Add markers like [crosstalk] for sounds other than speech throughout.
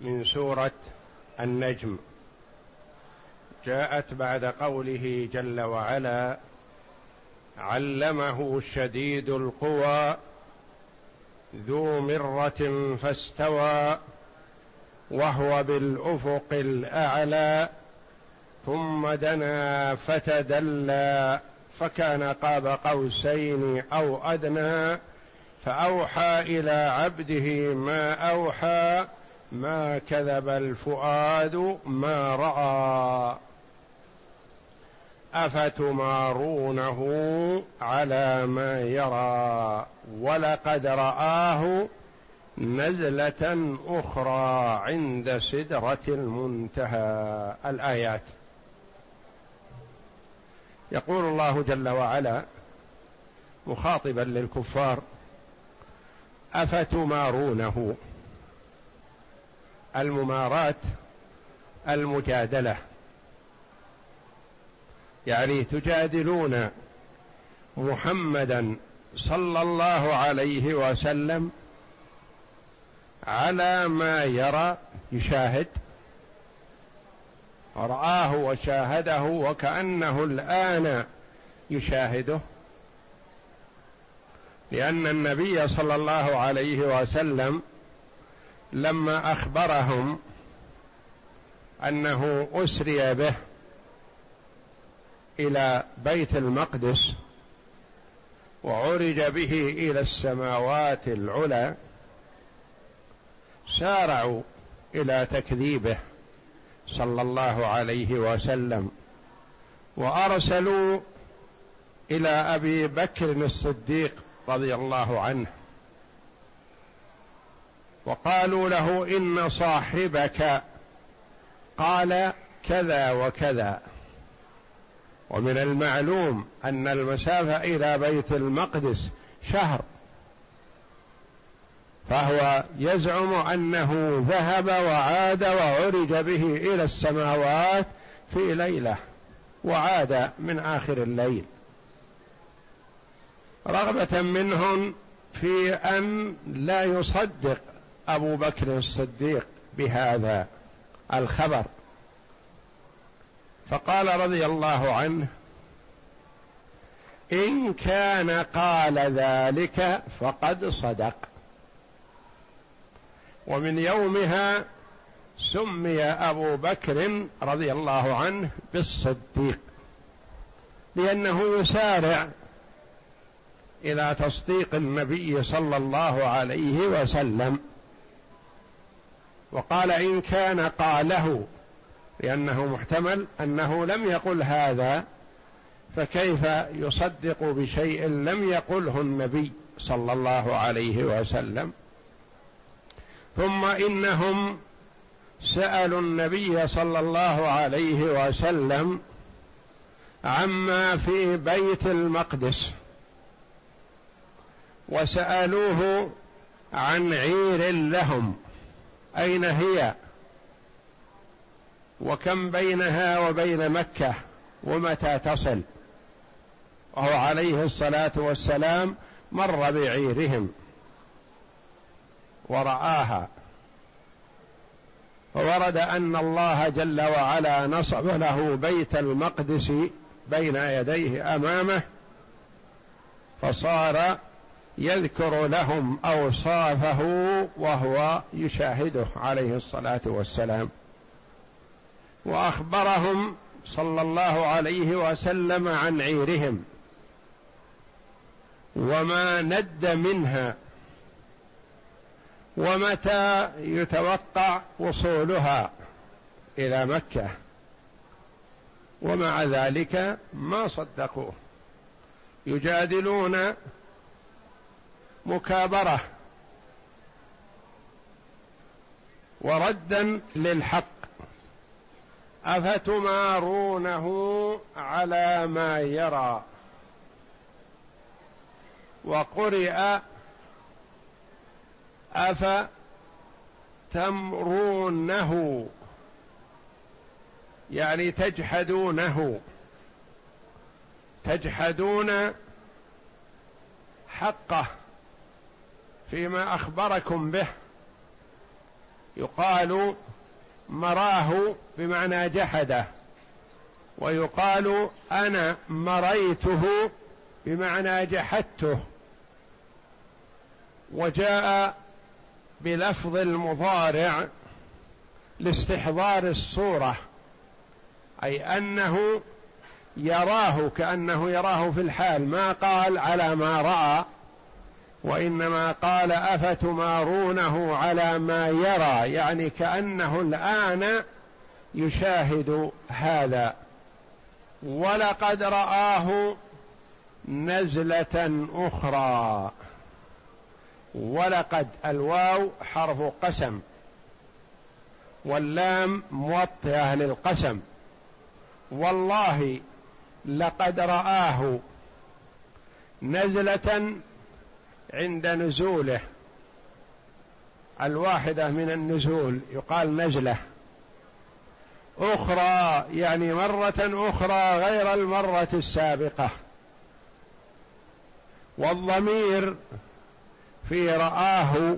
من سورة النجم. جاءت بعد قوله جل وعلا علمه شديد القوى ذو مرة فاستوى وهو بالأفق الأعلى ثم دنا فتدلى فكان قاب قوسين أو أدنى فأوحى إلى عبده ما أوحى ما كذب الفؤاد ما رأى. أفتمارونه على ما يرى؟ ولقد رآه نزلة أخرى عند سدرة المنتهى. الآيات. يقول الله جل وعلا مخاطبا للكفار أفتمارونه؟ المماراه المجادلة. يعني تجادلون محمدا صلى الله عليه وسلم على ما يرى يشاهد رآه وشاهده وكأنه الآن يشاهده. لأن النبي صلى الله عليه وسلم لما أخبرهم أنه أسري به إلى بيت المقدس وعرج به إلى السماوات العلى سارعوا إلى تكذيبه صلى الله عليه وسلم وأرسلوا إلى أبي بكر الصديق رضي الله عنه. وقالوا له إن صاحبك قال كذا وكذا. ومن المعلوم أن المسافة إلى بيت المقدس شهر. فهو يزعم أنه ذهب وعاد وعرج به إلى السماوات في ليلة وعاد من آخر الليل. رغبة منهم في أن لا يصدق أبو بكر الصديق بهذا الخبر. فقال رضي الله عنه إن كان قال ذلك فقد صدق. ومن يومها سمي أبو بكر رضي الله عنه بالصديق لأنه يسارع إلى تصديق النبي صلى الله عليه وسلم. وقال إن كان قاله لأنه محتمل أنه لم يقل هذا فكيف يصدق بشيء لم يقله النبي صلى الله عليه وسلم؟ ثم إنهم سألوا النبي صلى الله عليه وسلم عما في بيت المقدس وسألوه عن عير لهم. أين هي؟ وكم بينها وبين مكة؟ ومتى تصل؟ وهو عليه الصلاة والسلام مر بعيرهم ورآها. فورد أن الله جل وعلا نصب له بيت المقدس بين يديه أمامه فصار يذكر لهم أوصافه وهو يشاهده عليه الصلاة والسلام. وأخبرهم صلى الله عليه وسلم عن عيرهم. وما ند منها. ومتى يتوقع وصولها إلى مكة. ومع ذلك ما صدقوه. يجادلون مكابرة وردا للحق أفتمارونه على ما يرى وقرئ أفتمرونه يعني تجحدونه تجحدون حقه فيما أخبركم به. يقال مراه بمعنى جحده. ويقال أنا مريته بمعنى جحدته. وجاء بلفظ المضارع لاستحضار الصورة أي أنه يراه كأنه يراه في الحال. ما قال على ما رأى. وإنما قال أفتمارونه على ما يرى يعني كأنه الآن يشاهد هذا. ولقد رآه نزلة أخرى. ولقد الواو حرف قسم. واللام موطئة للقسم. والله لقد رآه نزلة عند نزوله. الواحدة من النزول يقال نزلة. أخرى يعني مرة أخرى غير المرة السابقة. والضمير في رآه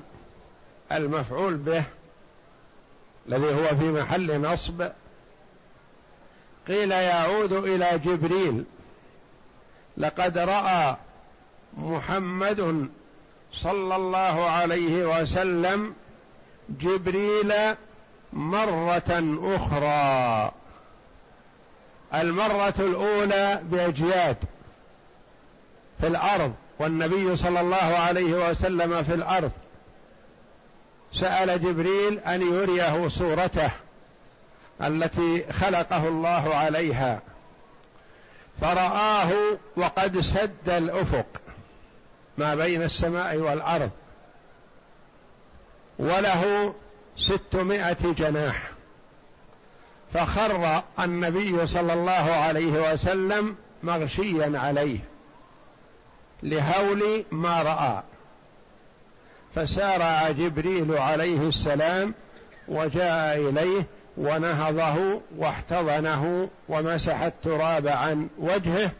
المفعول به الذي هو في محل نصب. قيل يعود إلى جبريل لقد رأى محمد صلى الله عليه وسلم جبريل مرة أخرى. المرة الأولى بأجياد في الأرض والنبي صلى الله عليه وسلم في الأرض. سأل جبريل أن يريه صورته التي خلقه الله عليها. فرآه وقد سد الأفق. ما بين السماء والأرض. وله ستمائة جناح. فخر النبي صلى الله عليه وسلم مغشيا عليه لهول ما رأى. فسارع جبريل عليه السلام وجاء إليه ونهضه واحتضنه ومسح التراب عن وجهه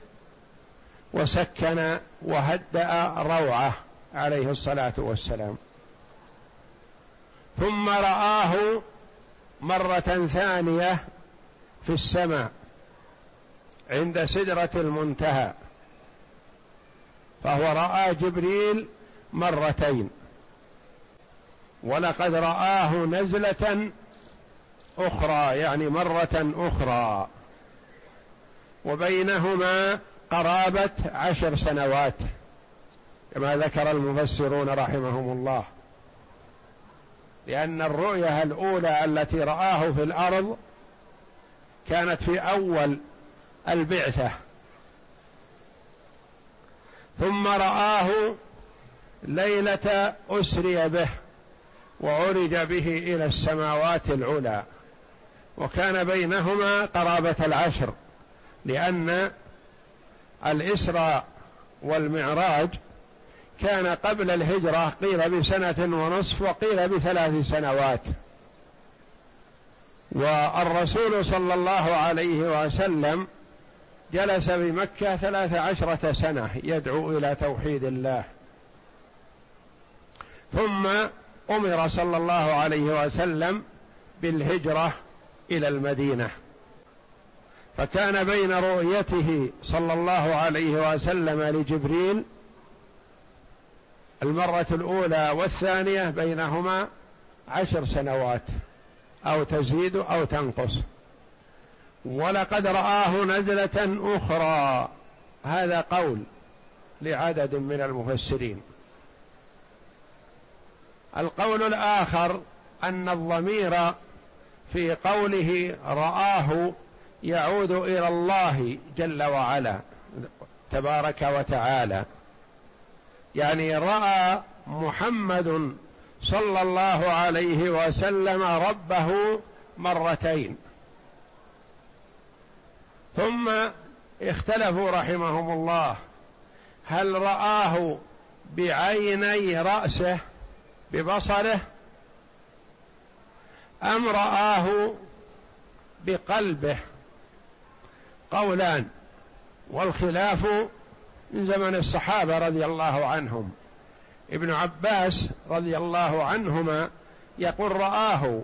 وسكن وهدأ روعه عليه الصلاة والسلام. ثم رآه مرة ثانية في السماء عند سدرة المنتهى فهو رأى جبريل مرتين. ولقد رآه نزلة أخرى يعني مرة أخرى. وبينهما قرابة عشر سنوات كما ذكر المفسرون رحمهم الله. لأن الرؤية الأولى التي رآه في الأرض كانت في أول البعثة. ثم رآه ليلة أسري به وعرج به إلى السماوات العلى وكان بينهما قرابة العشر لأن الإسراء والمعراج كان قبل الهجرة قيل بسنة ونصف وقيل بثلاث سنوات. والرسول صلى الله عليه وسلم جلس بمكة ثلاث عشرة سنة يدعو إلى توحيد الله. ثم أمر صلى الله عليه وسلم بالهجرة إلى المدينة. فكان بين رؤيته صلى الله عليه وسلم لجبريل المرة الأولى والثانية بينهما عشر سنوات أو تزيد أو تنقص. ولقد رآه نزلة أخرى. هذا قول لعدد من المفسرين. القول الآخر أن الضمير في قوله رآه يعود إلى الله جل وعلا تبارك وتعالى. يعني رأى محمد صلى الله عليه وسلم ربه مرتين. ثم اختلفوا رحمهم الله. هل رآه بعيني رأسه ببصره أم رآه بقلبه؟ قولان والخلاف من زمن الصحابة رضي الله عنهم. ابن عباس رضي الله عنهما يقول رآه.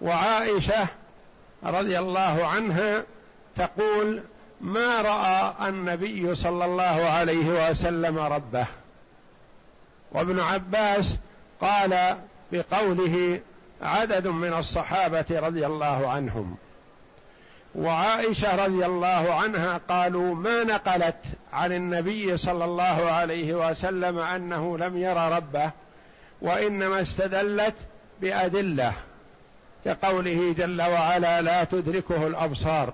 وعائشة رضي الله عنها تقول ما رأى النبي صلى الله عليه وسلم ربه. وابن عباس قال بقوله عدد من الصحابة رضي الله عنهم. وعائشة رضي الله عنها قالوا ما نقلت عن النبي صلى الله عليه وسلم أنه لم يرى ربه وإنما استدلت بأدلة كقوله جل وعلا لا تدركه الأبصار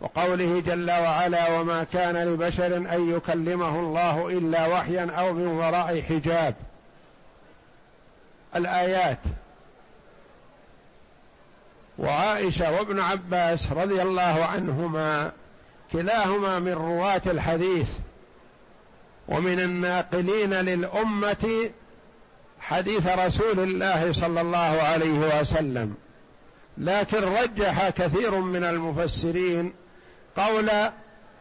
وقوله جل وعلا وما كان لبشر أن يكلمه الله إلا وحيا أو من وراء حجاب. الآيات وعائشة وابن عباس رضي الله عنهما كلاهما من رواة الحديث ومن الناقلين للأمة حديث رسول الله صلى الله عليه وسلم. لكن رجح كثير من المفسرين قول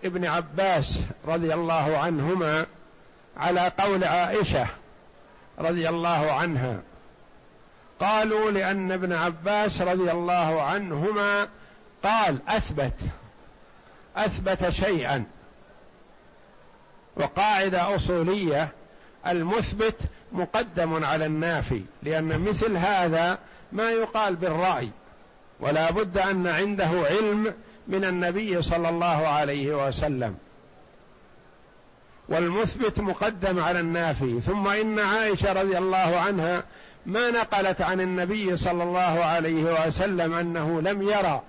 ابن عباس رضي الله عنهما على قول عائشة رضي الله عنها. قالوا لأن ابن عباس رضي الله عنهما قال أثبت أثبت شيئا. وقاعدة أصولية المثبت مقدم على النافي لأن مثل هذا ما يقال بالرأي. ولا بد أن عنده علم من النبي صلى الله عليه وسلم. والمثبت مقدم على النافي. ثم إن عائشة رضي الله عنها ما نقلت عن النبي صلى الله عليه وسلم أنه لم يرى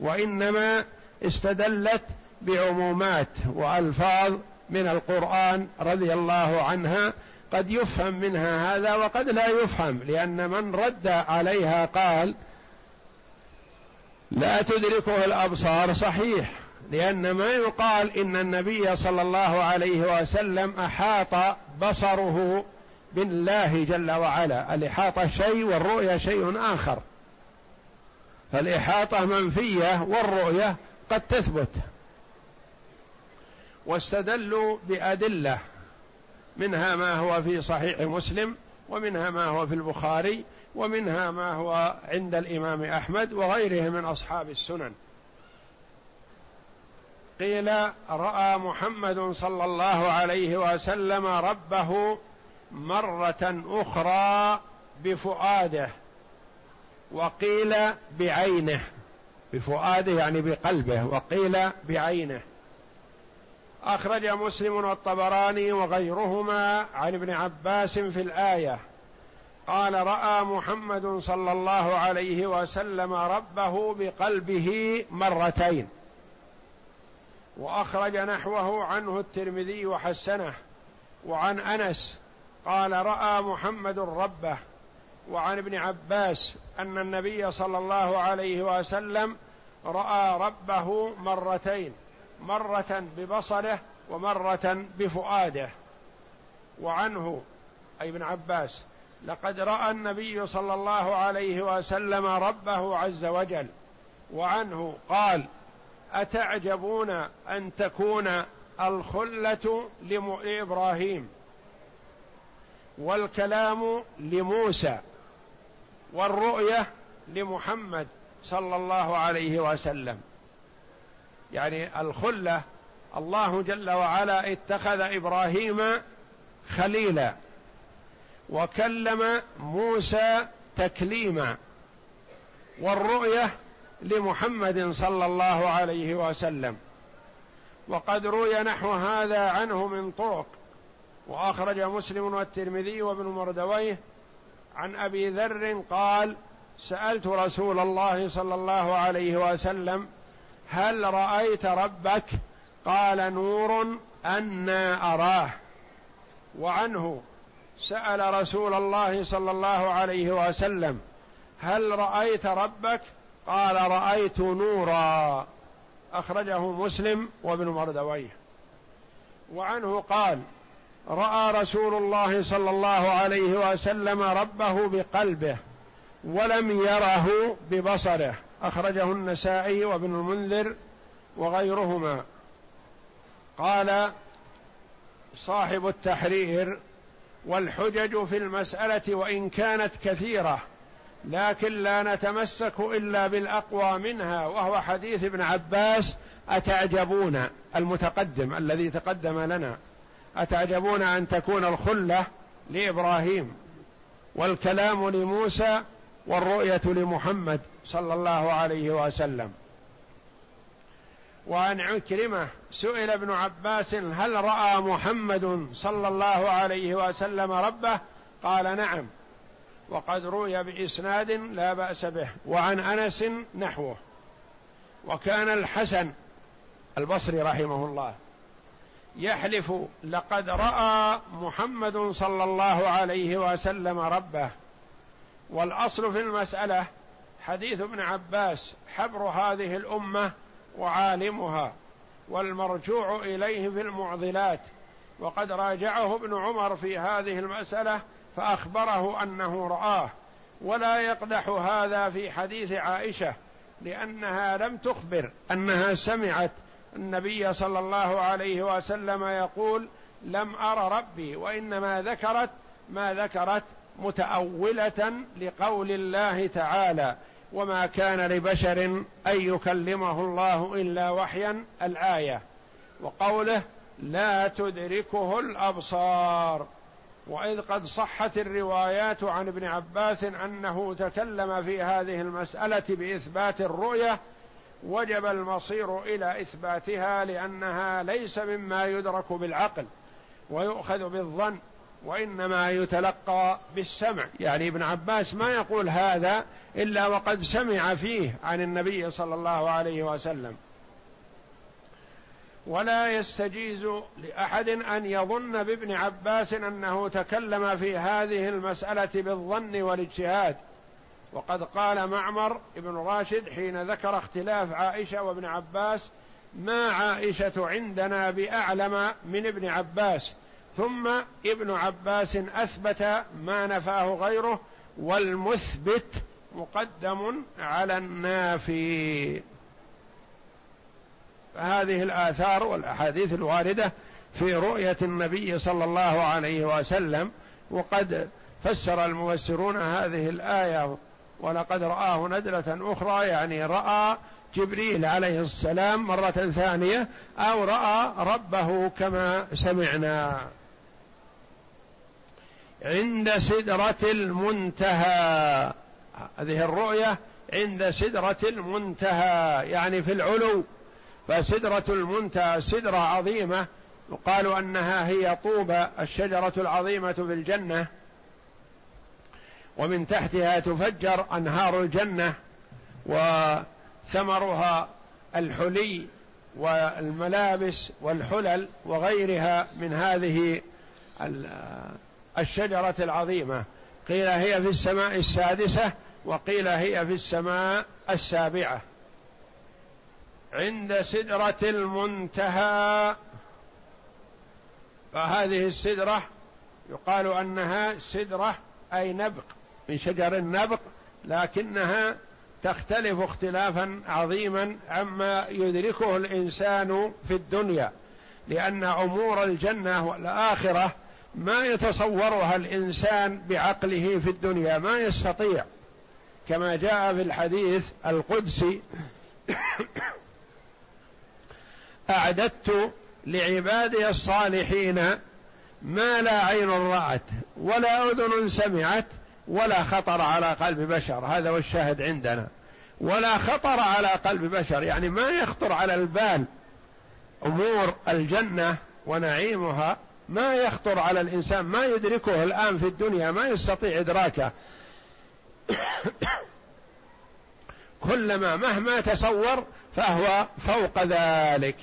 وإنما استدلت بعمومات وألفاظ من القرآن رضي الله عنها قد يفهم منها هذا وقد لا يفهم لأن من رد عليها قال لا تدركه الأبصار صحيح لأن ما يقال إن النبي صلى الله عليه وسلم أحاط بصره بالله جل وعلا. الإحاطة شيء والرؤية شيء آخر. فالإحاطة منفية والرؤية قد تثبت. واستدلوا بأدلة. منها ما هو في صحيح مسلم ومنها ما هو في البخاري ومنها ما هو عند الإمام أحمد وغيره من أصحاب السنن. قيل رأى محمد صلى الله عليه وسلم ربه مرة أخرى بفؤاده وقيل بعينه. بفؤاده يعني بقلبه وقيل بعينه. أخرج مسلم والطبراني وغيرهما عن ابن عباس في الآية. قال رأى محمد صلى الله عليه وسلم ربه بقلبه مرتين. وأخرج نحوه عنه الترمذي وحسنه وعن أنس قال رأى محمد ربه وعن ابن عباس أن النبي صلى الله عليه وسلم رأى ربه مرتين مرة ببصره ومرة بفؤاده. وعنه أي ابن عباس لقد رأى النبي صلى الله عليه وسلم ربه عز وجل وعنه قال أتعجبون أن تكون الخلة لإبراهيم؟ والكلام لموسى والرؤية لمحمد صلى الله عليه وسلم. يعني الخلة الله جل وعلا اتخذ إبراهيم خليلا وكلم موسى تكليما والرؤية لمحمد صلى الله عليه وسلم. وقد روي نحو هذا عنه من طرق. واخرج مسلم والترمذي وابن مردويه عن أبي ذر قال سألت رسول الله صلى الله عليه وسلم هل رأيت ربك؟ قال نور أنا أراه. وعنه سأل رسول الله صلى الله عليه وسلم هل رأيت ربك؟ قال رأيت نورا. أخرجه مسلم وابن مردويه. وعنه قال رأى رسول الله صلى الله عليه وسلم ربه بقلبه ولم يره ببصره. أخرجه النسائي وابن المنذر وغيرهما. قال صاحب التحرير والحجج في المسألة وإن كانت كثيرة لكن لا نتمسك إلا بالأقوى منها وهو حديث ابن عباس أتعجبون؟ المتقدم الذي تقدم لنا. أتعجبون أن تكون الخلة لإبراهيم والكلام لموسى والرؤية لمحمد صلى الله عليه وسلم. وعن عكرمة سئل ابن عباس هل رأى محمد صلى الله عليه وسلم ربه؟ قال نعم وقد روي بإسناد لا بأس به وعن أنس نحوه. وكان الحسن البصري رحمه الله يحلف لقد رأى محمد صلى الله عليه وسلم ربه. والأصل في المسألة حديث ابن عباس حبر هذه الأمة وعالمها والمرجوع إليه في المعضلات. وقد راجعه ابن عمر في هذه المسألة فأخبره أنه رآه. ولا يقدح هذا في حديث عائشة لأنها لم تخبر أنها سمعت النبي صلى الله عليه وسلم يقول لم ار ربي وإنما ذكرت ما ذكرت متأولة لقول الله تعالى وما كان لبشر أن يكلمه الله إلا وحيا الآية وقوله لا تدركه الأبصار. وإذ قد صحت الروايات عن ابن عباس أنه تكلم في هذه المسألة بإثبات الرؤية وجب المصير إلى إثباتها لأنها ليس مما يدرك بالعقل ويؤخذ بالظن وإنما يتلقى بالسمع. يعني ابن عباس ما يقول هذا إلا وقد سمع فيه عن النبي صلى الله عليه وسلم. ولا يستجيز لأحد أن يظن بابن عباس أنه تكلم في هذه المسألة بالظن والاجتهاد. وقد قال معمر ابن راشد حين ذكر اختلاف عائشة وابن عباس ما عائشة عندنا بأعلم من ابن عباس؟ ثم ابن عباس أثبت ما نفاه غيره والمثبت مقدم على النافي. فهذه الآثار والأحاديث الواردة في رؤية النبي صلى الله عليه وسلم وقد فسر المفسرون هذه الآية ولقد رآه ندلة أخرى يعني رأى جبريل عليه السلام مرة ثانية أو رأى ربه كما سمعنا. عند سدرة المنتهى. هذه الرؤية عند سدرة المنتهى يعني في العلو. فسدرة المنتهى سدرة عظيمة يقال أنها هي طوبى الشجرة العظيمة في الجنة. ومن تحتها تفجر أنهار الجنة وثمرها الحلي والملابس والحلل وغيرها من هذه الشجرة العظيمة. قيل هي في السماء السادسة وقيل هي في السماء السابعة. عند سدرة المنتهى فهذه السدرة يقال أنها سدرة أي نبق. من شجر النبق لكنها تختلف اختلافا عظيما عما يدركه الإنسان في الدنيا لأن أمور الجنة والآخرة ما يتصورها الإنسان بعقله في الدنيا ما يستطيع. كما جاء في الحديث القدسي أعددت لعبادي الصالحين ما لا عين رأت ولا أذن سمعت ولا خطر على قلب بشر هذا هو الشاهد عندنا. ولا خطر على قلب بشر يعني ما يخطر على البال أمور الجنة ونعيمها ما يخطر على الإنسان ما يدركه الآن في الدنيا ما يستطيع إدراكه. [coughs] كلما مهما تصور فهو فوق ذلك.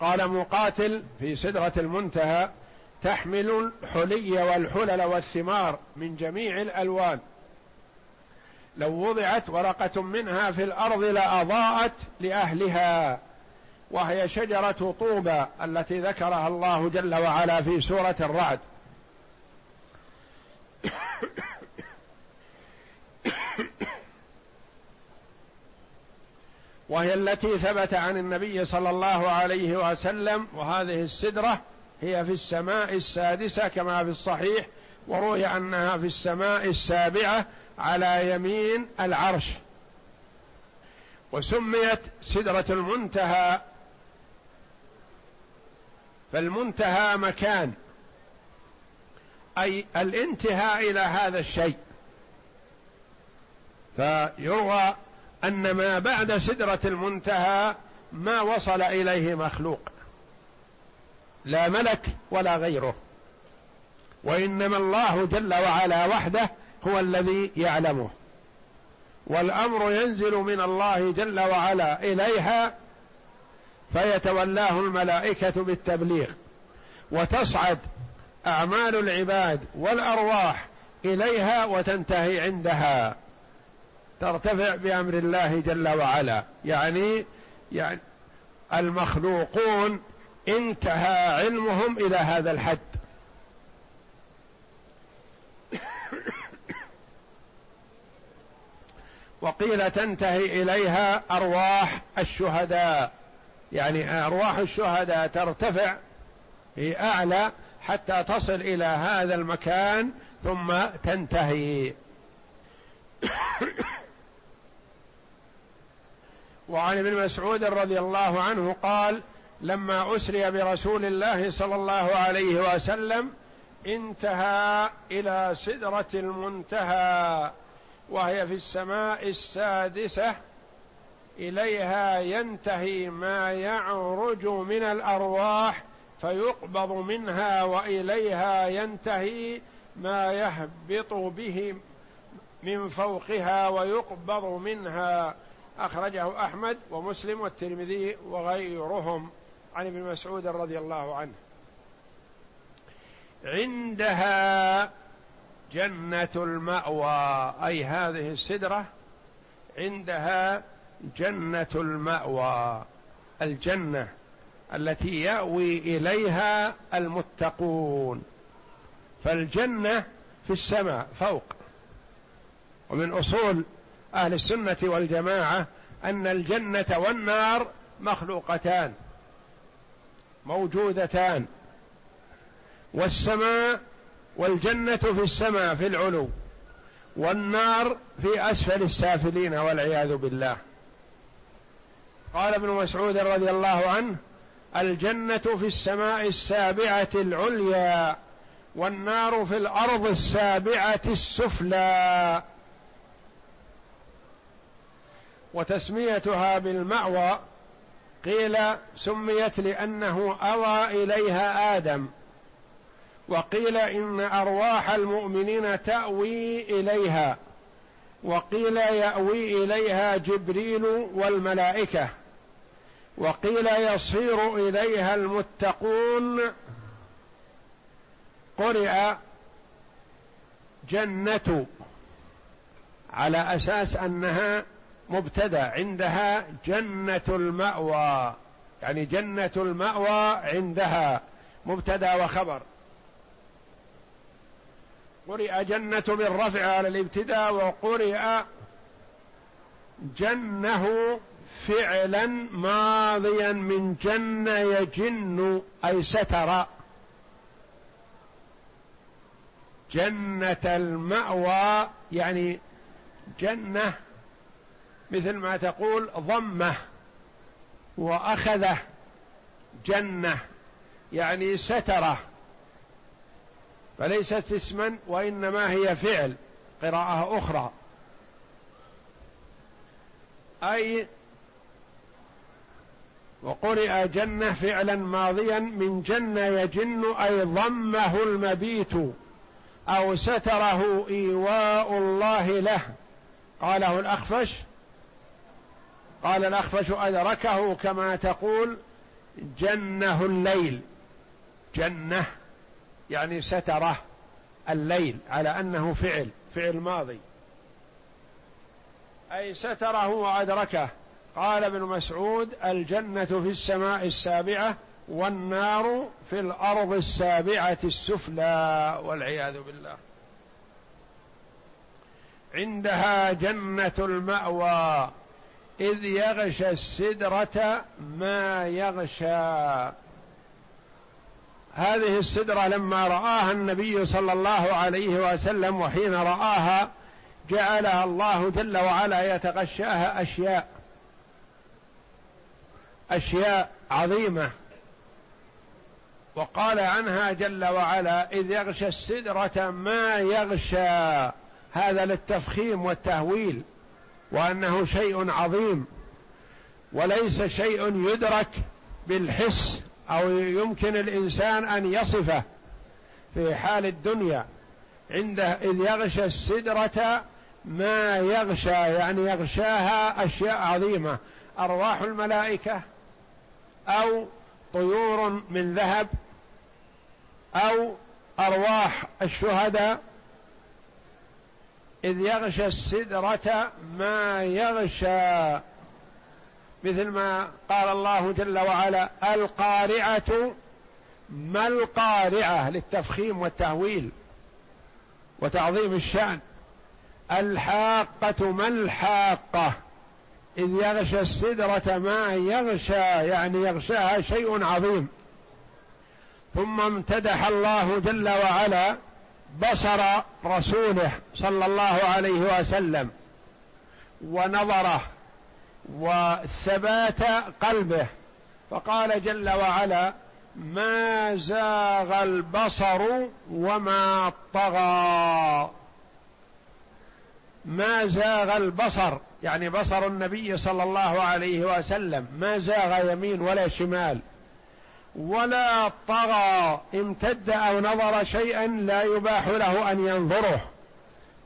قال مقاتل في سدرة المنتهى تحمل الحلي والحلل والثمار من جميع الألوان. لو وضعت ورقة منها في الأرض لأضاءت لأهلها وهي شجرة طوبى التي ذكرها الله جل وعلا في سورة الرعد. وهي التي ثبت عن النبي صلى الله عليه وسلم وهذه السدرة هي في السماء السادسة كما في الصحيح وروي أنها في السماء السابعة على يمين العرش. وسميت سدرة المنتهى. فالمنتهى مكان. أي الانتهاء إلى هذا الشيء. فيروى أن ما بعد سدرة المنتهى ما وصل إليه مخلوق. لا ملك ولا غيره. وإنما الله جل وعلا وحده هو الذي يعلمه. والأمر ينزل من الله جل وعلا إليها فيتولاه الملائكة بالتبليغ. وتصعد أعمال العباد والأرواح إليها وتنتهي عندها. ترتفع بأمر الله جل وعلا. يعني يعني المخلوقون انتهى علمهم إلى هذا الحد. وقيل تنتهي إليها أرواح الشهداء. يعني أرواح الشهداء ترتفع في أعلى حتى تصل إلى هذا المكان ثم تنتهي. وعن ابن مسعود رضي الله عنه قال لما أسري برسول الله صلى الله عليه وسلم انتهى إلى سدرة المنتهى وهي في السماء السادسة إليها ينتهي ما يعرج من الأرواح فيقبض منها وإليها ينتهي ما يهبط به من فوقها ويقبض منها. أخرجه أحمد ومسلم والترمذي وغيرهم. عن ابن مسعود رضي الله عنه. عندها جنة المأوى. أي هذه السدرة عندها جنة المأوى. الجنة التي يأوي إليها المتقون. فالجنة في السماء فوق. ومن أصول أهل السنة والجماعة أن الجنة والنار مخلوقتان. موجودتان والسماء والجنة في السماء في العلو والنار في أسفل السافلين والعياذ بالله. قال ابن مسعود رضي الله عنه الجنة في السماء السابعة العليا والنار في الأرض السابعة السفلى. وتسميتها بالمأوى قيل سميت لأنه أوى إليها آدم وقيل إن أرواح المؤمنين تأوي إليها وقيل يأوي إليها جبريل والملائكة وقيل يصير إليها المتقون. قرئ جنة على أساس أنها مبتدأ عندها جنة المأوى. يعني جنة المأوى عندها مبتدأ وخبر. قرئ جنة بالرفع على الابتداء وقرئ جنه فعلا ماضيا من جن يجن أي ستر. جنة المأوى يعني جنة مثل ما تقول ضمه واخذه جنه يعني ستره فليست اسما وانما هي فعل قراءه أخرى. أي وقرئ جنة فعلا ماضيا من جن يجن أي ضمه المبيت أو ستره إيواء الله له. قاله الأخفش قال الأخفش أدركه كما تقول جنه الليل. جنه يعني سترة الليل على أنه فعل فعل ماضي. أي ستره وأدركه. قال ابن مسعود الجنة في السماء السابعة والنار في الأرض السابعة السفلى والعياذ بالله. عندها جنة المأوى. إذ يغشى السدرة ما يغشى. هذه السدرة لما رآها النبي صلى الله عليه وسلم وحين رآها جعلها الله جل وعلا يتغشاها أشياء. أشياء عظيمة. وقال عنها جل وعلا إذ يغشى السدرة ما يغشى. هذا للتفخيم والتهويل. وأنه شيء عظيم وليس شيء يدرك بالحس أو يمكن الإنسان أن يصفه في حال الدنيا. عنده إذ يغشى السدرة ما يغشى يعني يغشاها أشياء عظيمة. أرواح الملائكة أو طيور من ذهب أو أرواح الشهداء إذ يغشى السدرة ما يغشى مثل ما قال الله جل وعلا القارعة ما القارعة للتفخيم والتهويل وتعظيم الشأن. الحاقة ما الحاقة إذ يغشى السدرة ما يغشى يعني يغشاها شيء عظيم. ثم امتدح الله جل وعلا بصر رسوله صلى الله عليه وسلم ونظره وثبات قلبه فقال جل وعلا ما زاغ البصر وما طغى. ما زاغ البصر يعني بصر النبي صلى الله عليه وسلم ما زاغ يمين ولا شمال. ولا طغى امتد أو نظر شيئا لا يباح له أن ينظره.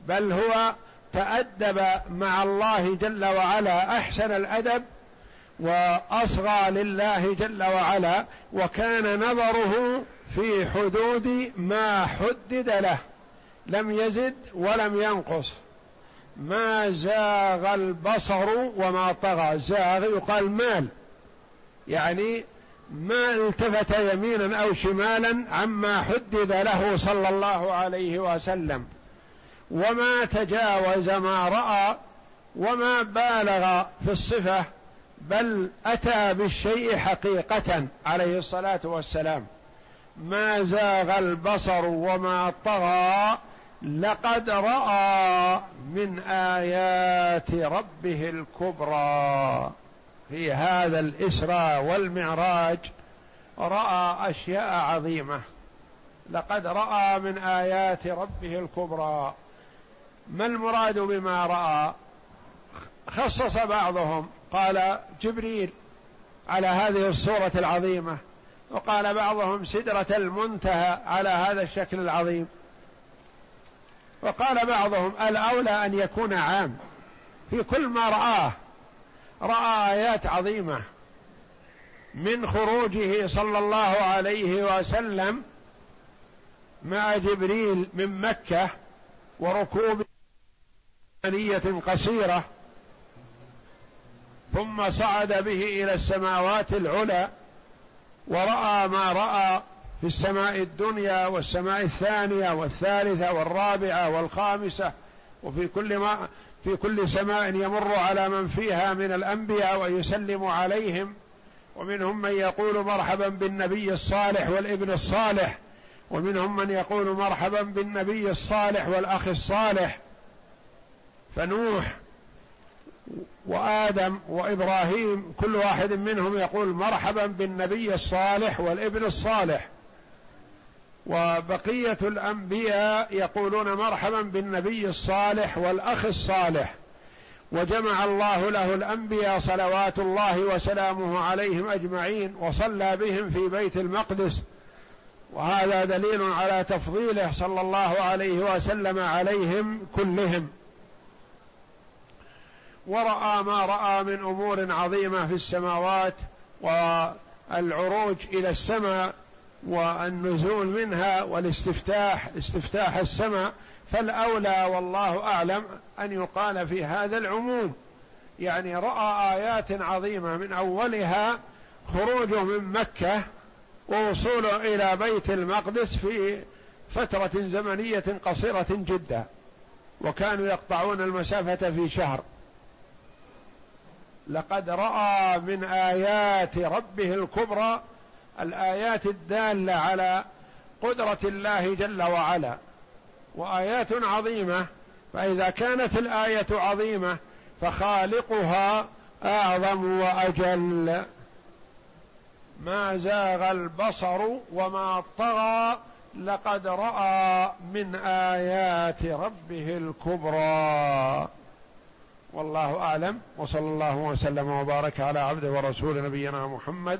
بل هو تأدب مع الله جل وعلا أحسن الأدب وأصغى لله جل وعلا وكان نظره في حدود ما حدد له. لم يزد ولم ينقص. ما زاغ البصر وما طغى. زاغ يقال مال. يعني ما التفت يمينا أو شمالا عما حدد له صلى الله عليه وسلم. وما تجاوز ما رأى وما بالغ في الصفة بل أتى بالشيء حقيقة عليه الصلاة والسلام. ما زاغ البصر وما طغى لقد رأى من آيات ربه الكبرى. في هذا الإسراء والمعراج رأى أشياء عظيمة. لقد رأى من آيات ربه الكبرى. ما المراد بما رأى؟ خصص بعضهم. قال جبريل على هذه الصورة العظيمة. وقال بعضهم سدرة المنتهى على هذا الشكل العظيم. وقال بعضهم الأولى أن يكون عام. في كل ما رآه رأى آيات عظيمة من خروجه صلى الله عليه وسلم مع جبريل من مكة وركوب ثمانية قصيرة ثم صعد به إلى السماوات العلى ورأى ما رأى في السماء الدنيا والسماء الثانية والثالثة والرابعة والخامسة وفي كل ما في كل سماء يمر على من فيها من الأنبياء ويسلم عليهم ومنهم من يقول مرحبا بالنبي الصالح والابن الصالح ومنهم من يقول مرحبا بالنبي الصالح والأخ الصالح. فنوح وآدم وإبراهيم كل واحد منهم يقول مرحبا بالنبي الصالح والابن الصالح. وبقية الأنبياء يقولون مرحبا بالنبي الصالح والأخ الصالح وجمع الله له الأنبياء صلوات الله وسلامه عليهم أجمعين وصلى بهم في بيت المقدس. وهذا دليل على تفضيله صلى الله عليه وسلم عليهم كلهم. ورأى ما رأى من أمور عظيمة في السماوات والعروج إلى السماء والنزول منها والاستفتاح استفتاح السماء فالأولى والله أعلم أن يقال في هذا العموم. يعني رأى آيات عظيمة من أولها خروجه من مكة ووصوله إلى بيت المقدس في فترة زمنية قصيرة جدا وكانوا يقطعون المسافة في شهر. لقد رأى من آيات ربه الكبرى الآيات الدالة على قدرة الله جل وعلا وآيات عظيمة فإذا كانت الآية عظيمة فخالقها أعظم وأجل. ما زاغ البصر وما طغى لقد رأى من آيات ربه الكبرى. والله أعلم وصلى الله وسلم وبارك على عبده ورسول نبينا محمد